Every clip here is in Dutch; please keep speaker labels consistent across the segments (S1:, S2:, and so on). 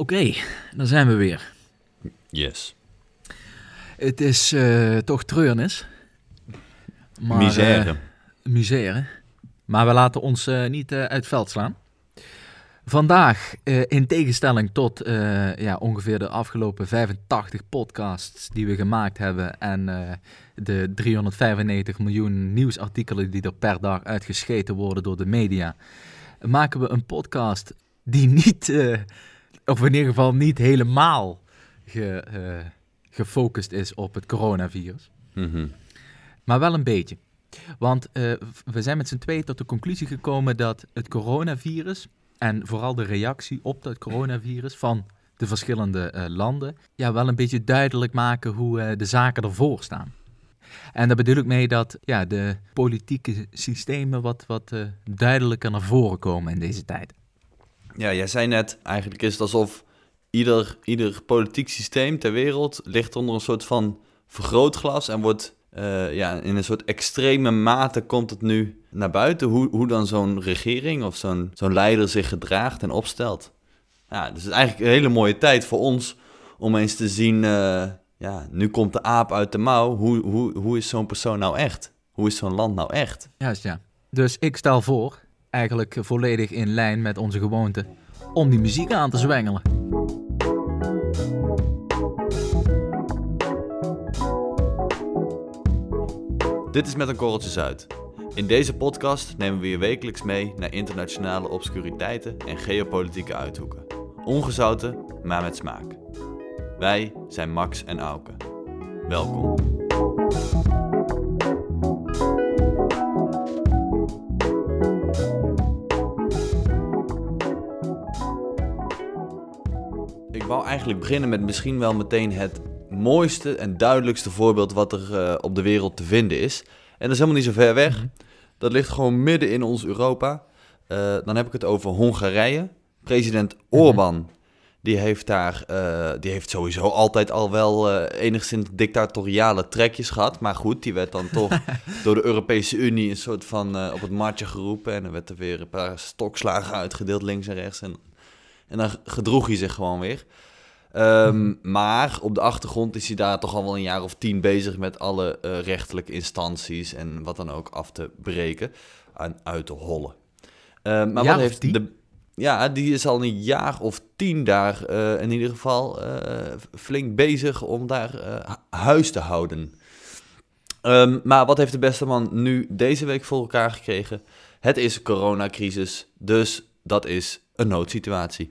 S1: Oké, dan zijn we weer.
S2: Yes.
S1: Het is uh, toch treurnis.
S2: Maar, misère. Uh,
S1: misère. Maar we laten ons uh, niet uit het veld slaan. Vandaag, in tegenstelling tot ja, ongeveer de afgelopen 85 podcasts die we gemaakt hebben en de 395 miljoen nieuwsartikelen die er per dag uitgescheten worden door de media, maken we een podcast die niet of in ieder geval niet helemaal ge, eh, gefocust is op het coronavirus.
S2: Mhm.
S1: Maar wel een beetje. Want uh, we zijn met z'n tweeën tot de conclusie gekomen dat het coronavirus en vooral de reactie op dat coronavirus van de verschillende uh, landen, ja, wel een beetje duidelijk maken hoe de zaken ervoor staan. En daar bedoel ik mee dat ja, de politieke systemen wat, wat duidelijker naar voren komen in deze tijd.
S2: Ja, jij zei net, eigenlijk is het alsof ieder, ieder politiek systeem ter wereld ligt onder een soort van vergrootglas en wordt uh, ja, in een soort extreme mate komt het nu naar buiten hoe, hoe dan zo'n regering of zo'n zo'n leider zich gedraagt en opstelt. Ja, dus het is eigenlijk een hele mooie tijd voor ons om eens te zien, uh, ja, nu komt de aap uit de mouw. Hoe, hoe, hoe is zo'n persoon nou echt? Hoe is zo'n land nou echt?
S1: Juist, ja. Dus ik stel voor eigenlijk volledig in lijn met onze gewoonte om die muziek aan te zwengelen.
S2: Dit is met een korreltje zuid. In deze podcast nemen we je wekelijks mee naar internationale obscuriteiten en geopolitieke uithoeken. Ongezouten, maar met smaak. Wij zijn Max en Auke. Welkom. Eigenlijk beginnen met misschien wel meteen het mooiste en duidelijkste voorbeeld wat er uh, op de wereld te vinden is. En dat is helemaal niet zo ver weg. Mhm. Dat ligt gewoon midden in ons Europa. Uh, dan heb ik het over Hongarije. President mhm. Orbán, die heeft daar, uh, die heeft sowieso altijd al wel enigszins dictatoriale trekjes gehad. Maar goed, die werd dan toch door de Europese Unie een soort van op het matje geroepen. En dan werd er weer een paar stokslagen uitgedeeld links en rechts. En en dan gedroeg hij zich gewoon weer. Ehm, maar op de achtergrond is hij daar toch al wel een jaar of tien bezig met alle uh, rechterlijke instanties en wat dan ook af te breken en uit te hollen. Uh, maar wat heeft die? de. Ja, die is al een jaar of tien daar uh, in ieder geval eh, flink bezig om daar huis te houden. Um, maar wat heeft de beste man nu deze week voor elkaar gekregen? Het is coronacrisis, dus dat is een noodsituatie.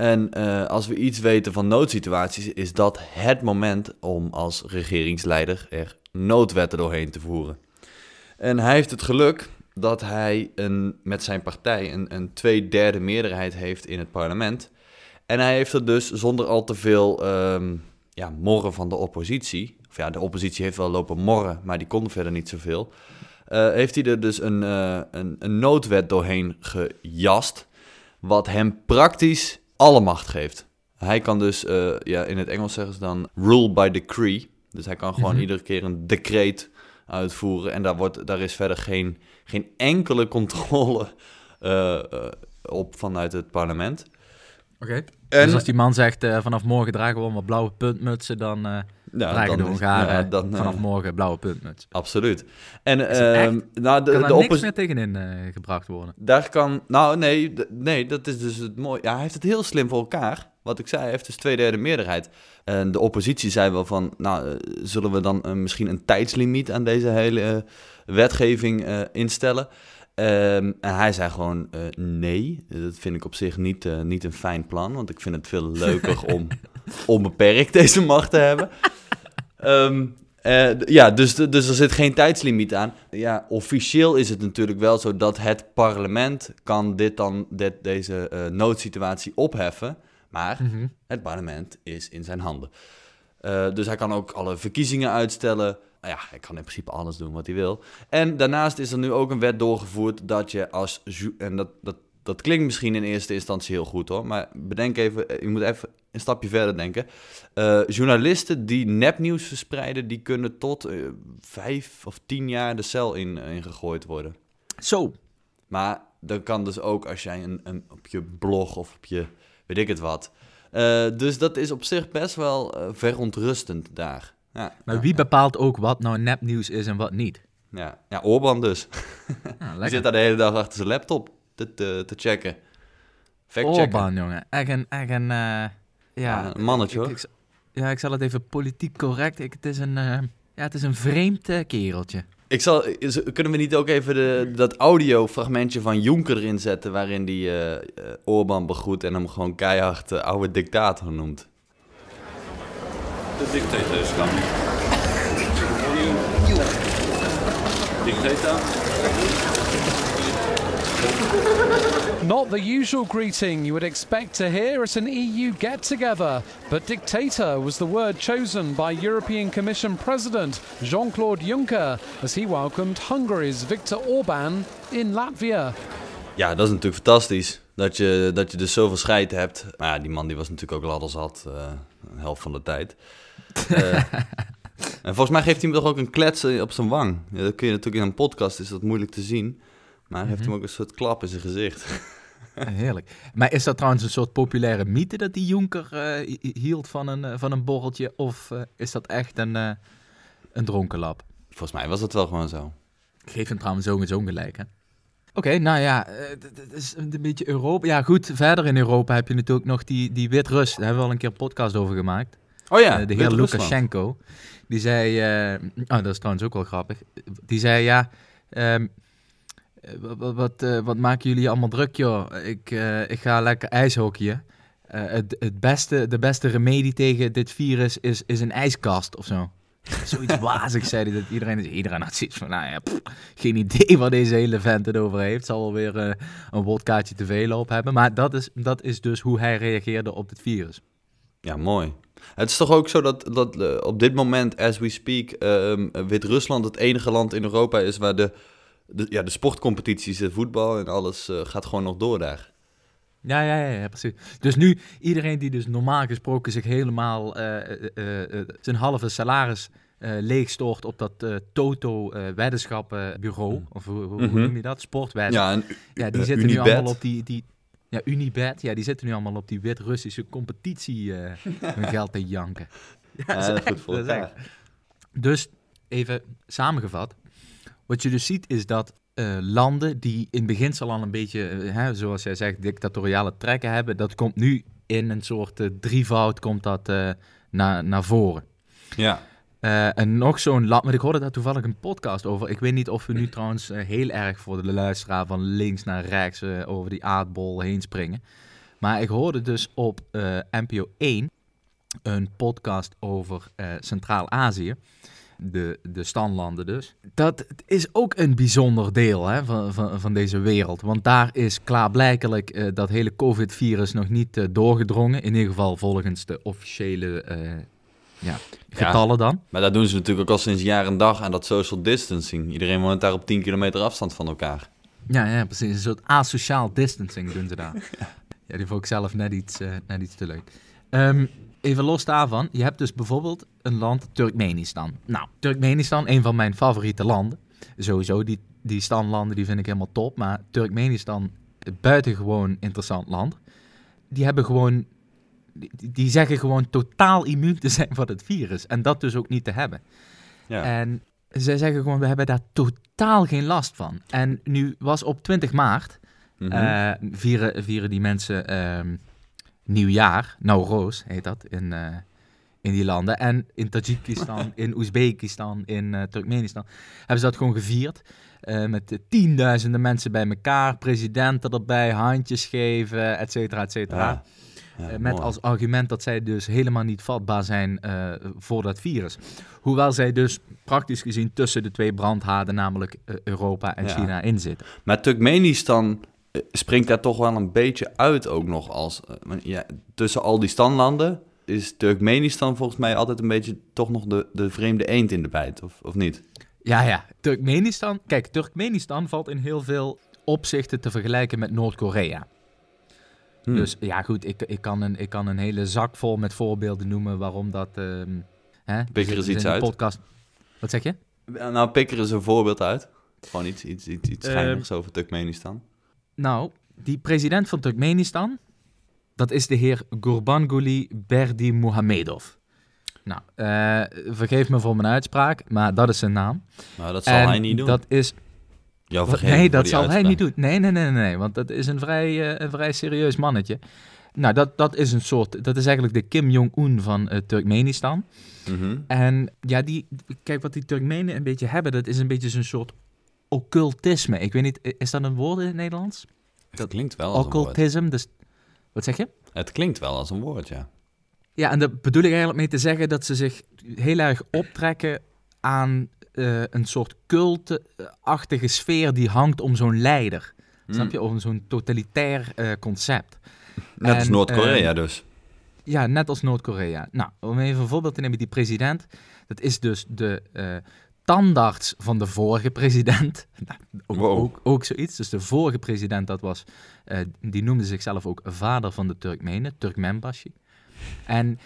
S2: En uh, als we iets weten van noodsituaties, is dat het moment om als regeringsleider er noodwetten doorheen te voeren. En hij heeft het geluk dat hij een, met zijn partij een, een twee derde meerderheid heeft in het parlement. En hij heeft er dus zonder al te veel um, ja, morren van de oppositie. Of ja, de oppositie heeft wel lopen morren, maar die konden verder niet zoveel. Uh, heeft hij er dus een, uh, een, een noodwet doorheen gejast wat hem praktisch alle macht geeft. Hij kan dus, uh, ja, in het Engels zeggen ze dan rule by decree. Dus hij kan gewoon mhm. iedere keer een decreet uitvoeren. En daar, wordt, daar is verder geen, geen enkele controle uh, uh, op vanuit het parlement.
S1: Oké. Dus als die man zegt, vanaf morgen dragen we allemaal blauwe puntmutsen, dan ja, de Hongaren ja, dan, vanaf morgen blauwe puntmuts.
S2: Absoluut. En uh, nou, de,
S1: kan daar niks meer tegenin uh, gebracht worden?
S2: Daar kan, nou nee, nee, dat is dus het mooie. Ja, hij heeft het heel slim voor elkaar. Wat ik zei, hij heeft dus twee derde meerderheid. En de oppositie zei wel van, nou, eh, zullen we dan uh, misschien een tijdslimiet aan deze hele wetgeving instellen? Um, en hij zei gewoon uh, nee. Dat vind ik op zich niet, uh, niet een fijn plan. Want ik vind het veel leuker om onbeperkt deze macht te hebben. Um, uh, ja, dus, dus er zit geen tijdslimiet aan. Ja, officieel is het natuurlijk wel zo dat het parlement kan dit dan, dit, deze uh, noodsituatie opheffen. Maar mm -hmm. het parlement is in zijn handen. Uh, dus hij kan ook alle verkiezingen uitstellen. Nou ja, hij kan in principe alles doen wat hij wil. En daarnaast is er nu ook een wet doorgevoerd dat je als... En dat, dat, dat klinkt misschien in eerste instantie heel goed hoor. Maar bedenk even, je moet even een stapje verder denken. Uh, journalisten die nepnieuws verspreiden, die kunnen tot uh, vijf of tien jaar de cel in, in gegooid worden.
S1: Zo.
S2: Maar dan kan dus ook als jij een, een, op je blog of op je, weet ik het wat, Eh, dus dat is op zich best wel eh, verontrustend daar. Ja,
S1: Maar
S2: ja,
S1: wie bepaalt ook wat nou nepnieuws is en wat niet?
S2: Ja, ja Orban dus.
S1: Nou,
S2: Die
S1: lekker.
S2: zit daar de hele dag achter zijn laptop te, te, te checken. Fact-checken.
S1: Orban, jongen. Echt een, echt een, eh, ja,
S2: een mannetje,
S1: ik-
S2: hoor.
S1: ik- ja, ik zal het even politiek correct. Ik, het, is een, eh, ja, het is een vreemd eh, kereltje.
S2: Ik zal, is- kunnen we niet ook even de, dat audiofragmentje van Juncker erin zetten... waarin die eh, eh, Orban begroet en hem gewoon keihard oude dictator noemt?
S3: The dictator is coming. Dictator?
S4: Not the usual greeting you would expect to hear at an EU get together, but dictator was the word chosen by European Commission President Jean Claude Juncker as he welcomed Hungary's Viktor Orban in Latvia.
S2: Ja, dat is natuurlijk fantastisch. Dat je, dat je dus zoveel scheid hebt. Maar ja, die man die was natuurlijk ook ladders uh, een helft van de tijd. Uh, en volgens mij geeft hij hem toch ook een klets eh, op zijn wang. Ja, dat kun je natuurlijk in een podcast, is dat moeilijk te zien. Maar hij heeft
S1: Mhm.
S2: hem ook een soort klap in zijn gezicht.
S1: Heerlijk. Maar is dat trouwens een soort populaire mythe dat die Jonker eh, hi- hield van een, eh, van een borreltje? Of eh, is dat echt een, een dronkenlap?
S2: Volgens mij was dat wel gewoon zo.
S1: Ik geef hem trouwens zo en zo gelijk, hè? Oké, nou ja, d- d- het is een beetje Europa. Ja, goed, verder in Europa heb je natuurlijk nog die, die Wit-Rus. Daar hebben we al een keer een podcast over gemaakt.
S2: Oh ja,
S1: de heer. Lukashenko. Die zei, oh, dat is trouwens ook wel grappig. Die zei, ja, ehm, eh, wat, wat, eh, wat maken jullie allemaal druk, joh? Ik, eh, ik ga lekker ijshockeyen. Eh, het, het beste, de beste remedie tegen dit virus is, is een ijskast of zo. Zoiets wazigs zei hij. Dat iedereen, is- iedereen had zoiets van, nou ja, pff, geen idee waar deze hele vent het over heeft. Zal wel weer eh, een wodkaartje te veel op hebben. Maar dat is, dat is dus hoe hij reageerde op het virus.
S2: Ja, mooi. Het is toch ook zo dat, dat eh, op dit moment, as we speak, ehm, Wit-Rusland het enige land in Europa is waar de, de, ja, de sportcompetities, de voetbal en alles uh, gaat gewoon nog door daar.
S1: Ja, ja, ja, ja, precies. Dus nu, iedereen die dus normaal gesproken zich helemaal uh, uh, uh, zijn halve salaris leegstort op dat Toto-weddenschappenbureau,
S2: Mm.
S1: of hoe, hoe, hoe noem je dat? Sportwedden.
S2: Ja, en,
S1: ja die zitten nu allemaal op die... die ja, Unibet, ja, die zitten nu allemaal op die Wit-Russische competitie hun geld te janken.
S2: Ja, dat is goed voor elkaar.
S1: Dus, even samengevat. Wat je dus ziet is dat uh, landen die in beginsel al een beetje, uh, hè, zoals jij zegt, dictatoriale trekken hebben, dat komt nu in een soort uh, drievoud komt dat naar, naar voren.
S2: Ja.
S1: en nog zo'n land, maar ik hoorde daar toevallig een podcast over. Ik weet niet of we nu trouwens heel erg voor de luisteraar van links naar rechts over die aardbol heen springen. Maar ik hoorde dus op NPO 1 een podcast over Centraal-Azië de, de standlanden dus. Dat is ook een bijzonder deel hè, van, van, van deze wereld. Want daar is klaarblijkelijk uh, dat hele COVID-virus nog niet uh, doorgedrongen. In ieder geval volgens de officiële uh, ja, getallen ja, dan.
S2: Maar dat doen ze natuurlijk ook al sinds jaar en dag aan dat social distancing. Iedereen woont daar op 10 kilometer afstand van elkaar.
S1: Ja, ja precies. Een soort asociaal distancing doen ze daar. ja. die vond ik zelf net iets, net iets te leuk. Um, even los daarvan, je hebt dus bijvoorbeeld een land, Turkmenistan. Nou, Turkmenistan, een van mijn favoriete landen. Sowieso, die, die standlanden, die vind ik helemaal top. Maar Turkmenistan, buitengewoon interessant land. Die hebben gewoon, die, zeggen gewoon totaal immuun te zijn voor het virus. En dat dus ook niet te hebben.
S2: Ja.
S1: En zij zeggen gewoon, we hebben daar totaal geen last van. En nu was op 20 maart, mm -hmm. uh, vieren, vieren die mensen... Uh, nieuwjaar, Nowroz heet dat, in, uh, in die landen. En in Tajikistan, in Oezbekistan, in uh, Turkmenistan hebben ze dat gewoon gevierd. Uh, met tienduizenden mensen bij elkaar, presidenten erbij, handjes geven, et cetera, et cetera. Ja. Ja, met mooi. als argument dat zij dus helemaal niet vatbaar zijn voor dat virus. Hoewel zij dus praktisch gezien tussen de twee brandhaarden, namelijk Europa en ja. China, in zitten.
S2: Maar Turkmenistan springt daar toch wel een beetje uit ook nog als... Ja, tussen al die standlanden is Turkmenistan volgens mij altijd een beetje toch nog de, de vreemde eend in de bijt, of, of niet?
S1: Ja, ja. Turkmenistan... Kijk, Turkmenistan valt in heel veel opzichten te vergelijken met Noord-Korea. Hmm. Dus ja, goed, ik, ik, kan een, ik kan een hele zak vol met voorbeelden noemen waarom dat... Um, hè,
S2: pik er eens iets uit.
S1: Podcast... Wat zeg je?
S2: Nou, pik er eens een voorbeeld uit. Gewoon iets, iets, iets, iets schijnigs uh, over Turkmenistan.
S1: Nou, die president van Turkmenistan, dat is de heer Gurbanguly Berdimuhamedov. Nou, eh, vergeef me voor mijn uitspraak, maar dat is zijn naam.
S2: Nou, dat zal
S1: En
S2: hij niet doen.
S1: Dat is,
S2: vergeven
S1: nee, dat zal hij niet doen. Nee, nee, nee, nee, nee, want dat is een vrij, eh, een vrij serieus mannetje. Nou, dat, dat is een soort, dat is eigenlijk de Kim Jong-un van eh, Turkmenistan.
S2: Mhm.
S1: En ja, die, kijk, wat die Turkmenen een beetje hebben, dat is een beetje zo'n soort occultisme. Ik weet niet, is dat een woord in het Nederlands?
S2: Het klinkt wel als een woord.
S1: Dus, wat zeg je?
S2: Het klinkt wel als een woord, ja.
S1: Ja, en daar bedoel ik eigenlijk mee te zeggen dat ze zich heel erg optrekken aan eh, een soort cultachtige sfeer die hangt om zo'n leider.
S2: Hm.
S1: Snap je? Om zo'n totalitair eh, concept.
S2: Net als Noord-Korea
S1: eh,
S2: dus.
S1: Ja, net als Noord-Korea. Nou, om even een voorbeeld te nemen, die president, dat is dus de eh tandarts van de vorige president. Nou, ook,
S2: Wow.
S1: ook, ook zoiets. Dus de vorige president, dat was, eh, die noemde zichzelf ook vader van de Turkmenen, Turkmenbashi. En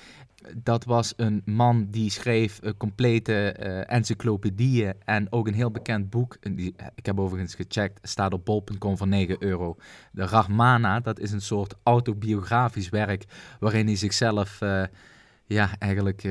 S1: dat was een man die schreef eh, complete eh, encyclopedieën en ook een heel bekend boek. Die, ik heb overigens gecheckt, staat op bol.com voor 9 euro. De Rahmana, dat is een soort autobiografisch werk waarin hij zichzelf ja, eigenlijk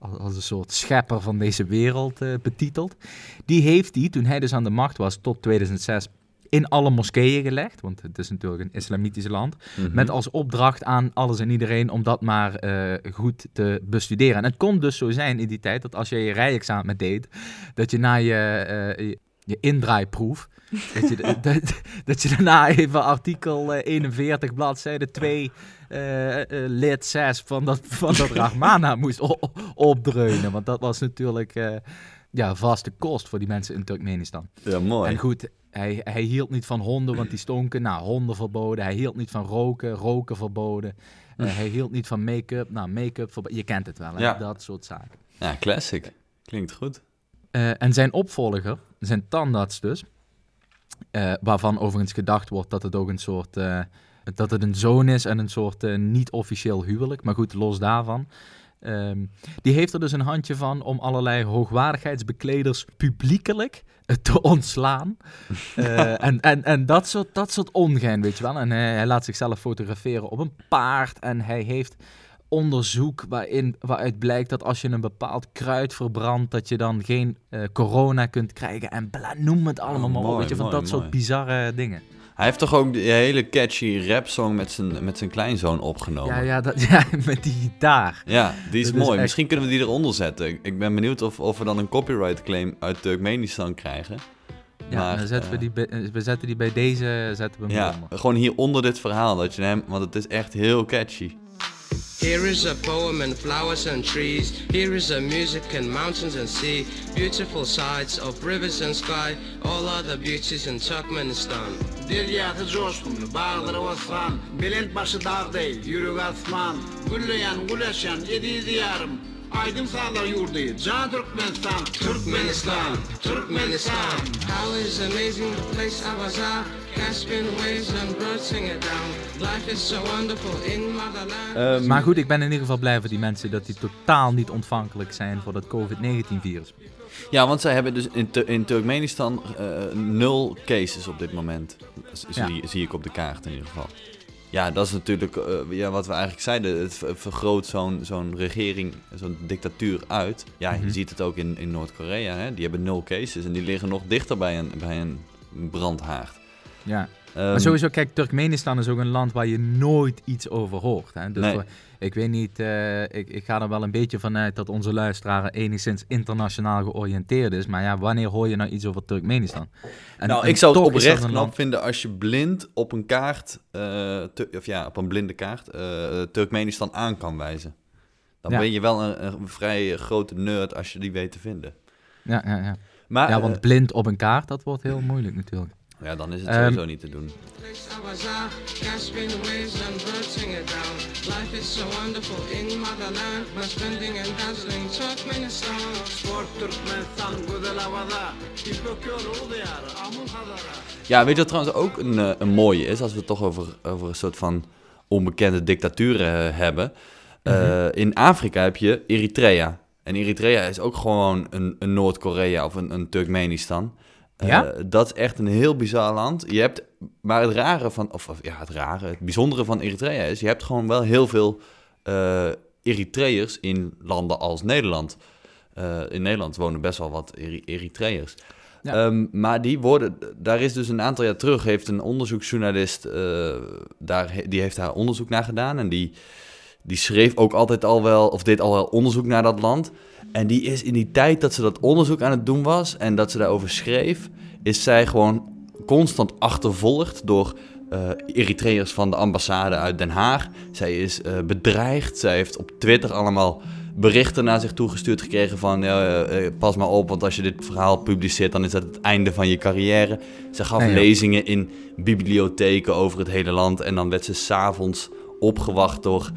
S1: als een soort schepper van deze wereld eh, betitelt. Die heeft hij, toen hij dus aan de macht was tot 2006, in alle moskeeën gelegd. Want het is natuurlijk een islamitisch land.
S2: Mhm.
S1: Met als opdracht aan alles en iedereen om dat maar eh, goed te bestuderen. En het kon dus zo zijn in die tijd dat als je je rijexamen deed, dat je na je, eh, je, je indraaiproef, dat je, dat, dat je daarna even artikel eh, 41, bladzijde 2, eh, eh, lid 6 van dat, van dat Rahmana moest opdreunen. Want dat was natuurlijk eh, ja, vaste kost voor die mensen in Turkmenistan.
S2: Ja, mooi.
S1: En goed, hij, hij hield niet van honden, want die stonken. Nou, honden verboden. Hij hield niet van roken, roken verboden. Eh, hij hield niet van make-up. Nou, make-up verboden. Je kent het wel, hè?
S2: Ja.
S1: dat soort zaken.
S2: Ja, classic. Klinkt goed.
S1: Eh, en zijn opvolger, zijn tandarts dus, eh, waarvan overigens gedacht wordt dat het ook een soort, eh, dat het een zoon is en een soort niet-officieel huwelijk, maar goed, los daarvan. Ehm, die heeft er dus een handje van om allerlei hoogwaardigheidsbekleders publiekelijk te ontslaan. En en, en dat, soort, dat soort ongein, weet je wel. En hij, hij laat zichzelf fotograferen op een paard en hij heeft onderzoek waarin, waaruit blijkt dat als je een bepaald kruid verbrandt, dat je dan geen eh, corona kunt krijgen. En bla, noem het allemaal
S2: Oh,
S1: maar
S2: mooi,
S1: Weet je, van
S2: mooi,
S1: dat soort bizarre dingen.
S2: Hij heeft toch ook die hele catchy rapsong met zijn, met zijn kleinzoon opgenomen?
S1: Ja, ja, dat, ja, met die gitaar.
S2: Ja, die is
S1: Dat is
S2: mooi.
S1: echt-
S2: Misschien kunnen we die eronder zetten. Ik- ben benieuwd of, of we dan een copyright claim uit Turkmenistan krijgen.
S1: Ja,
S2: Maar,
S1: dan zetten we,
S2: eh,
S1: die eh, we zetten die bij deze, zetten we hem
S2: Ja,
S1: onder.
S2: gewoon hier onder dit verhaal, dat je hem, want het is echt heel catchy.
S5: Here is a poem and flowers and trees. Here is a music and mountains and sea. Beautiful sights of rivers and sky. All other beauties in Turkmenistan.
S6: Deryatı coşkun, bağları vasran, Belent başı dağ değil, yürük asman, Gülleyen, güleşen, yedi diyarım, Aydın sağlar yurdu, Can Türkmenistan,
S5: Turkmenistan, Turkmenistan. How is amazing the place I was at. Caspian waves and birds singing down. Life is so wonderful in motherland.
S1: Maar goed, ik ben in ieder geval blij voor die mensen dat die totaal niet ontvankelijk zijn voor dat COVID-19-virus.
S2: Ja, want zij hebben dus in, Tur- in Turkmenistan eh, nul cases op dit moment. Z- Zie, zie ik op de kaart in ieder geval. Ja, dat is natuurlijk eh, ja, wat we eigenlijk zeiden. Het ver- vergroot zo'n zo'n regering, zo'n dictatuur uit. Ja,
S1: Mhm.
S2: je ziet het ook in, in Noord-Korea. hè. Die hebben nul cases en die liggen nog dichter bij een, bij een brandhaard.
S1: Ja.
S2: Ehm,
S1: Maar sowieso, kijk, Turkmenistan is ook een land waar je nooit iets over hoort. Hè? Dus
S2: Nee.
S1: voor- ik weet niet, eh, ik, ik ga er wel een beetje vanuit dat onze luisteraar enigszins internationaal georiënteerd is. Maar ja, wanneer hoor je nou iets over Turkmenistan? En,
S2: nou,
S1: en
S2: ik zou het oprecht
S1: een
S2: knap
S1: land-
S2: vinden als je blind op een kaart, eh, of ja, op een blinde kaart, eh, Turkmenistan aan kan wijzen. Dan
S1: Ja.
S2: ben je wel een, een vrij grote nerd als je die weet te vinden.
S1: Ja, ja, ja.
S2: Maar
S1: ja, want blind op een kaart, dat wordt heel moeilijk natuurlijk.
S2: Ja, dan is het
S1: Ehm,
S2: sowieso niet te doen. Ja, weet je wat trouwens ook een, eh, een mooie is, als we het toch over, over een soort van onbekende dictaturen eh, hebben. Eh, in Afrika heb je Eritrea. En Eritrea is ook gewoon een, een Noord-Korea of een, een Turkmenistan. Eh,
S1: Ja?
S2: dat is echt een heel bizar land. Je hebt, maar het rare van, of, of ja, het rare, het bijzondere van Eritrea is, je hebt gewoon wel heel veel eh Eritreërs in landen als Nederland. Eh, in Nederland wonen best wel wat Eri- Eritreërs.
S1: Ja.
S2: Ehm, maar die worden, daar is dus een aantal jaar terug, heeft een onderzoeksjournalist, daar, die heeft daar onderzoek naar gedaan. En die, die schreef ook altijd al wel, of deed al wel onderzoek naar dat land. En die is in die tijd dat ze dat onderzoek aan het doen was en dat ze daarover schreef, is zij gewoon constant achtervolgd door eh Eritreërs van de ambassade uit Den Haag. Zij is eh, bedreigd. Zij heeft op Twitter allemaal berichten naar zich toegestuurd gekregen van eh, pas maar op, want als je dit verhaal publiceert, dan is dat het einde van je carrière. Ze gaf lezingen in bibliotheken over het hele land en dan werd ze s'avonds opgewacht door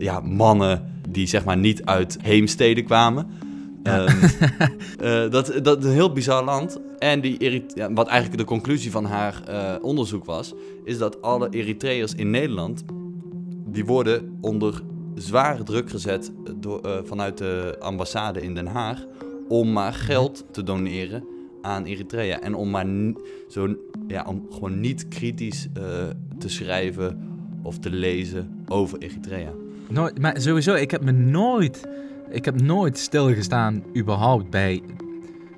S2: ja, mannen die zeg maar niet uit heemsteden kwamen. Ehm, eh, dat, dat is een heel bizar land. En die ja, wat eigenlijk de conclusie van haar eh, onderzoek was, is dat alle Eritreërs in Nederland, die worden onder zware druk gezet door, eh, vanuit de ambassade in Den Haag, om maar geld te doneren aan Eritrea. En om maar zo, ja, om gewoon niet kritisch te schrijven of te lezen over Eritrea.
S1: Nooit, maar sowieso, ik heb me nooit, ik heb nooit stilgestaan überhaupt bij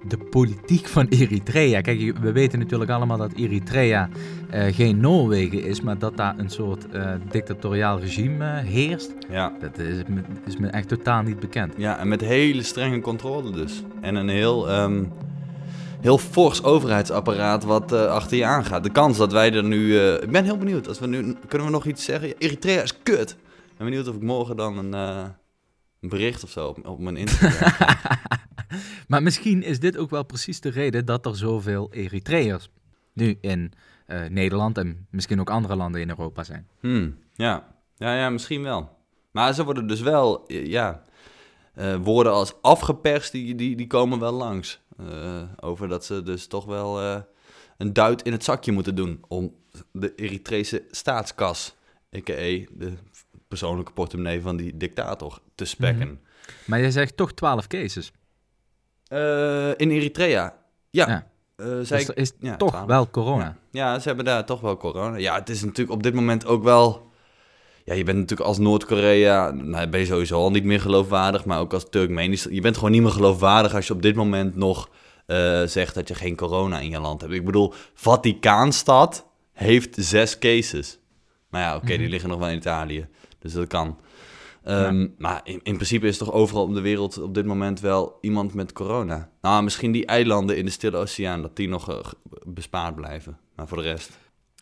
S1: de politiek van Eritrea. Kijk, we weten natuurlijk allemaal dat Eritrea eh, geen Noorwegen is, maar dat daar een soort eh, dictatoriaal regime eh, heerst.
S2: Ja.
S1: Dat is me, is me echt totaal niet bekend.
S2: Ja, en met hele strenge controle dus. En een heel, ehm, heel fors overheidsapparaat wat achter je aangaat. De kans dat wij er nu... ik ben heel benieuwd. Als we nu, kunnen we nog iets zeggen? Eritrea is kut. Ik ben benieuwd of ik morgen dan een, eh, een bericht of zo op, op mijn Instagram...
S1: Maar misschien is dit ook wel precies de reden dat er zoveel Eritreërs nu in eh, Nederland en misschien ook andere landen in Europa zijn.
S2: Hmm, ja. ja, ja, misschien wel. Maar ze worden dus wel, eh, ja, eh, woorden als afgeperst, die, die, die komen wel langs. Over dat ze dus toch wel een duit in het zakje moeten doen om de Eritrese staatskas, a.k.a. de persoonlijke portemonnee van die dictator, te spekken.
S1: Maar jij zegt toch 12 cases.
S2: Eh, in Eritrea, ja.
S1: Ja.
S2: Eh,
S1: Dus
S2: ik-
S1: is
S2: ja,
S1: toch
S2: 12.
S1: wel corona.
S2: Ja, ze hebben daar toch wel corona. Ja, het is natuurlijk op dit moment ook wel... Ja, je bent natuurlijk als Noord-Korea... Nou, ben je sowieso al niet meer geloofwaardig, maar ook als Turkmenistan... Je bent gewoon niet meer geloofwaardig als je op dit moment nog eh, zegt dat je geen corona in je land hebt. Ik bedoel, Vaticaanstad heeft zes cases. Maar ja, oké, die liggen nog wel in Italië. Dus dat kan. Ehm, Maar in, in principe is toch overal op de wereld op dit moment wel iemand met corona. Nou, misschien die eilanden in de Stille Oceaan, dat die nog eh, bespaard blijven. Maar voor de rest...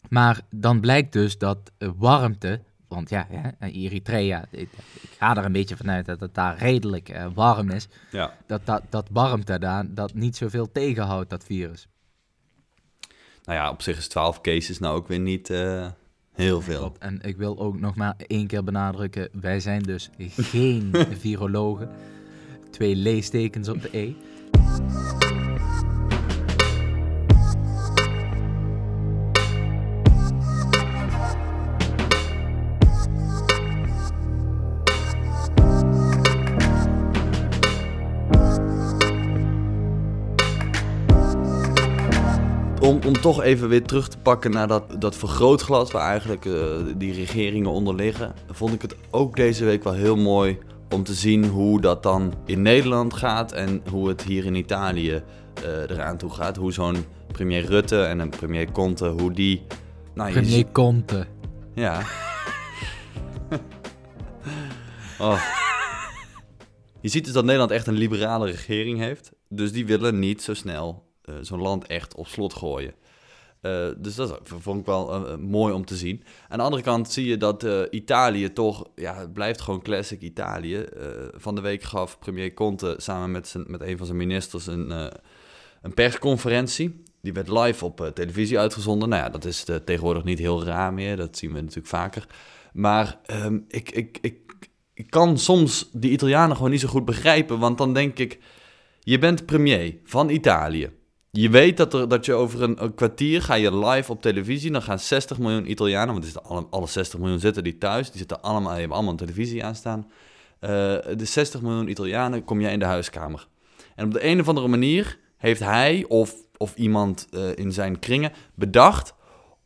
S1: Maar dan blijkt dus dat eh, warmte, want ja, hè, Eritrea, ik, ik ga er een beetje vanuit dat het daar redelijk eh, warm is,
S2: Ja.
S1: dat, dat, dat warmte daar dat niet zoveel tegenhoudt, dat virus.
S2: Nou ja, op zich is 12 cases nou ook weer niet eh, heel veel.
S1: Klopt. En ik wil ook nog maar één keer benadrukken, wij zijn dus geen virologen. Twee leestekens op de E.
S2: Om, toch even weer terug te pakken naar dat, dat vergrootglas waar eigenlijk eh, die regeringen onder liggen, vond ik het ook deze week wel heel mooi om te zien hoe dat dan in Nederland gaat en hoe het hier in Italië eh, eraan toe gaat. Hoe zo'n premier Rutte en een premier Conte, hoe die... Nou,
S1: Premier Conte.
S2: Ja. oh. Je ziet dus dat Nederland echt een liberale regering heeft. Dus die willen niet zo snel zo'n land echt op slot gooien. Eh, dus dat vond ik wel eh, eh, mooi om te zien. Aan de andere kant zie je dat eh, Italië toch... Ja, het blijft gewoon classic Italië. Eh, van de week gaf premier Conte samen met, zijn, met een van zijn ministers een, eh, een persconferentie. Die werd live op eh, televisie uitgezonden. Nou ja, dat is eh, tegenwoordig niet heel raar meer. Dat zien we natuurlijk vaker. Maar ehm, ik, ik, ik, ik kan soms die Italianen gewoon niet zo goed begrijpen. Want dan denk ik, je bent premier van Italië. Je weet dat, er, dat je over een, kwartier ga je live op televisie. Dan gaan 60 miljoen Italianen, want het is alle, alle 60 miljoen zitten die thuis. Die zitten allemaal, hebben allemaal een televisie aanstaan. Eh, de 60 miljoen Italianen kom jij in de huiskamer. En op de een of andere manier heeft hij of of iemand eh, in zijn kringen bedacht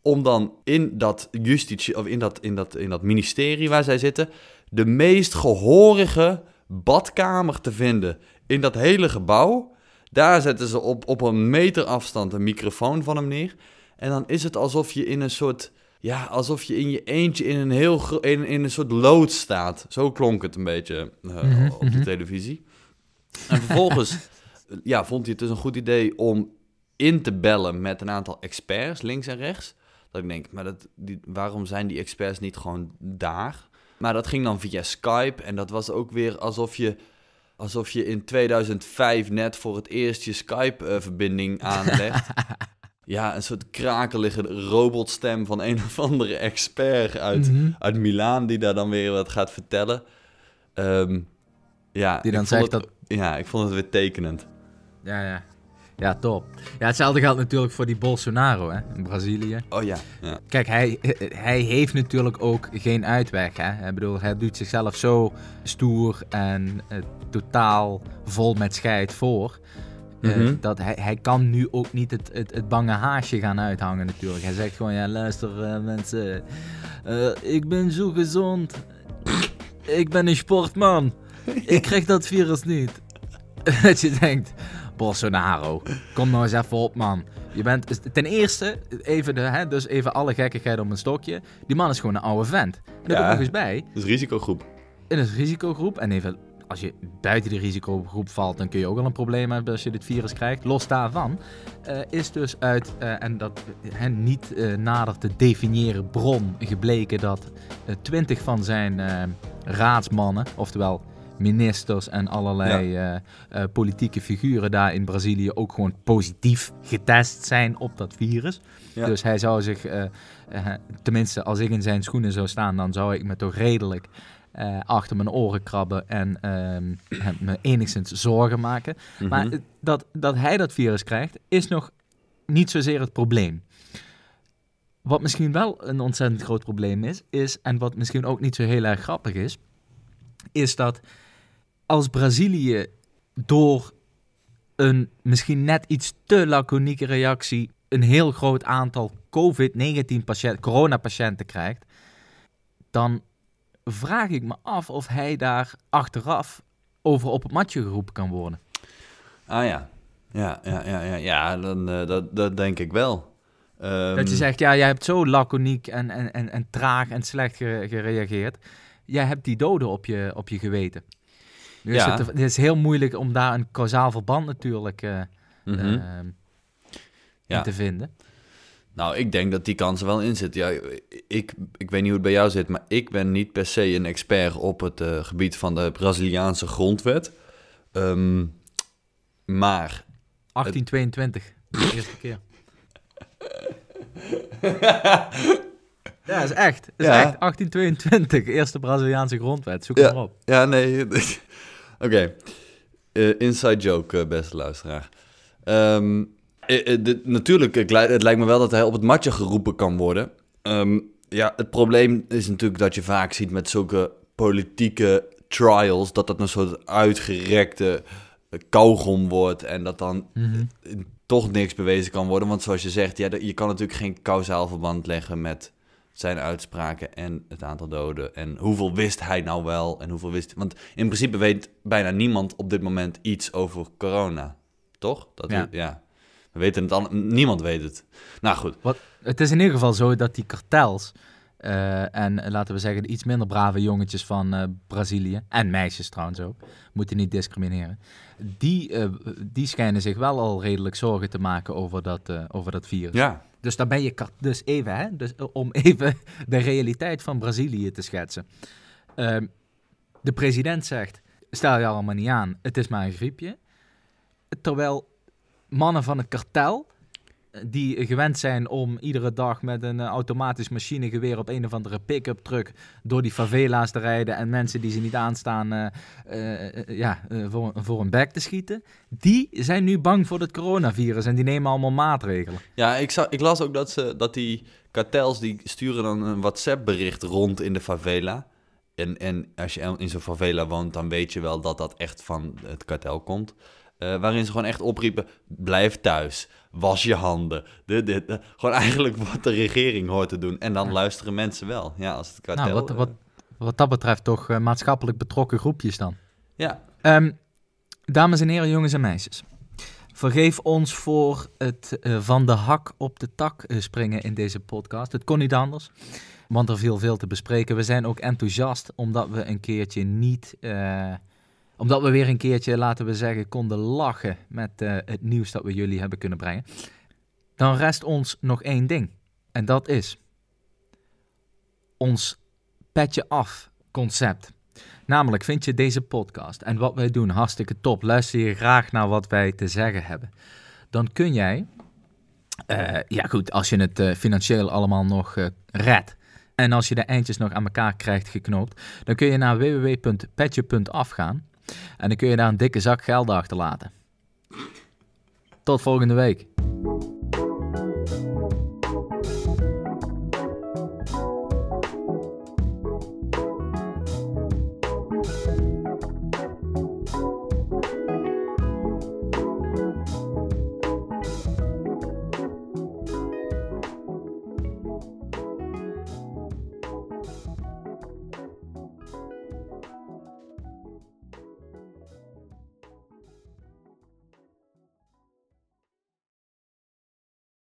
S2: om dan in dat justitie of in dat, in dat, in dat ministerie waar zij zitten de meest gehorige badkamer te vinden in dat hele gebouw. Daar zetten ze op, op een meter afstand een microfoon van hem neer. En dan is het alsof je in een soort. Ja, alsof je in je eentje in een heel in, in een soort lood staat. Zo klonk het een beetje eh, op de televisie. En vervolgens ja, vond hij het dus een goed idee om in te bellen met een aantal experts, links en rechts. Dat ik denk, maar dat, die, waarom zijn die experts niet gewoon daar? Maar dat ging dan via Skype en dat was ook weer alsof je, alsof je in 2005 net voor het eerst je Skype-verbinding aanlegt. ja, een soort krakelige robotstem van een of andere expert uit,
S1: Mhm.
S2: uit Milaan die daar dan weer wat gaat vertellen. Ehm, ja,
S1: Die dan zegt
S2: het-
S1: dat-
S2: Ja, ik vond het weer tekenend.
S1: Ja, ja. Ja, top. Ja, hetzelfde geldt natuurlijk voor die Bolsonaro hè, in Brazilië.
S2: Oh ja, ja.
S1: Kijk, hij, hij heeft natuurlijk ook geen uitweg. Hè? Ik bedoel, hij doet zichzelf zo stoer en eh, totaal vol met scheid voor. eh,
S2: Mhm.
S1: dat hij, hij kan nu ook niet het, het, het bange haasje gaan uithangen natuurlijk. Hij zegt gewoon, ja luister eh, mensen, ik ben zo gezond. Ik ben een sportman. Ik krijg dat virus niet. dat je denkt, Bolsonaro, kom nou eens even op man. Je bent ten eerste, even, de, hè, dus even alle gekkigheid op een stokje. Die man is gewoon een oude vent. En er
S2: Ja.
S1: komt nog eens bij,
S2: Dus risicogroep.
S1: in een risicogroep. En even, als je buiten die risicogroep valt, dan kun je ook wel een probleem hebben als je dit virus krijgt. Los daarvan eh, is dus uit, eh, en dat hè, niet eh, nader te definiëren bron gebleken dat twintig van zijn raadsmannen, oftewel ministers en allerlei eh, eh, politieke figuren daar in Brazilië ook gewoon positief getest zijn op dat virus.
S2: Ja.
S1: Dus hij zou zich, eh, tenminste als ik in zijn schoenen zou staan, dan zou ik me toch redelijk achter mijn oren krabben en ehm, me enigszins zorgen maken. Maar
S2: Mhm.
S1: eh, dat, dat hij dat virus krijgt, is nog niet zozeer het probleem. Wat misschien wel een ontzettend groot probleem is, is, en wat misschien ook niet zo heel erg grappig is, is dat als Brazilië door een misschien net iets te laconieke reactie een heel groot aantal COVID-19 patiënten, coronapatiënten krijgt, dan vraag ik me af of hij daar achteraf over op het matje geroepen kan worden.
S2: Ah ja. Ja, ja, ja, ja, ja dan, eh, dat, dat denk ik wel. Ehm,
S1: Dat je zegt, ja, jij hebt zo laconiek en, en, en, en traag en slecht ge- gereageerd. Jij hebt die doden op je, op je geweten. Dus
S2: Ja.
S1: het, het is heel moeilijk om daar een kausaal verband natuurlijk eh,
S2: mhm. Ja.
S1: in te vinden.
S2: Nou, ik denk dat die kans er wel in zit. Ja, ik, ik weet niet hoe het bij jou zit, maar ik ben niet per se een expert op het eh, gebied van de Braziliaanse grondwet. Ehm, maar
S1: 1822, de eerste keer. ja, is echt. Is
S2: Ja.
S1: echt. 1822, eerste Braziliaanse grondwet. Zoek
S2: Ja.
S1: maar op.
S2: Ja, nee. Oké. Eh, inside joke, eh, beste luisteraar. Ehm, eh, dit- natuurlijk, het lijkt, me wel dat hij op het matje geroepen kan worden. Ehm, ja, het probleem is natuurlijk dat je vaak ziet met zulke politieke trials... dat dat een soort uitgerekte kauwgom wordt... en dat dan
S1: Mhm.
S2: toch niks bewezen kan worden. Want zoals je zegt, ja, je kan natuurlijk geen kausaal verband leggen met zijn uitspraken en het aantal doden. En hoeveel wist hij nou wel en hoeveel wist... Want in principe weet bijna niemand op dit moment iets over corona. Toch? Dat
S1: Ja.
S2: We, ja. We weten het al, niemand weet het. Nou goed.
S1: Wat, het is in ieder geval zo dat die kartels eh, en laten we zeggen de iets minder brave jongetjes van eh, Brazilië, en meisjes trouwens ook, moeten niet discrimineren, die, eh, die schijnen zich wel al redelijk zorgen te maken over dat, over dat virus.
S2: Ja.
S1: Dus daar ben je kar- dus even, hè, dus eh, om even de realiteit van Brazilië te schetsen. Ehm, de president zegt, stel je allemaal niet aan, het is maar een griepje. Terwijl mannen van het kartel, die gewend zijn om iedere dag met een eh, automatisch machinegeweer op een of andere pick-up truck door die favela's te rijden en mensen die ze niet aanstaan eh, eh, ja, voor, voor een bek te schieten, die zijn nu bang voor het coronavirus en die nemen allemaal maatregelen.
S2: Ja, ik, zag, ik las ook dat, ze, dat die kartels, die sturen dan een WhatsApp-bericht rond in de favela. En, en als je in zo'n favela woont, dan weet je wel dat dat echt van het kartel komt. Eh, waarin ze gewoon echt opriepen, blijf thuis, was je handen. Dit, dit, dit. Gewoon eigenlijk wat de regering hoort te doen. En dan luisteren mensen wel. Ja, als het kartel...
S1: Nou, wat,
S2: eh,
S1: wat, wat dat betreft toch eh, maatschappelijk betrokken groepjes dan.
S2: ja,
S1: Ehm, dames en heren, jongens en meisjes. Vergeef ons voor het van de hak op de tak springen in deze podcast. Het kon niet anders, want er viel veel te bespreken. We zijn ook enthousiast omdat we een keertje niet... omdat we weer een keertje, laten we zeggen, konden lachen met eh, het nieuws dat we jullie hebben kunnen brengen. Dan rest ons nog één ding. En dat is ons petje af concept. Namelijk, vind je deze podcast en wat wij doen hartstikke top, luister je graag naar wat wij te zeggen hebben, dan kun jij, eh, ja goed, als je het eh, financieel allemaal nog eh redt en als je de eindjes nog aan elkaar krijgt geknoopt, dan kun je naar www.petje.af gaan en dan kun je daar een dikke zak geld achterlaten. Tot volgende week.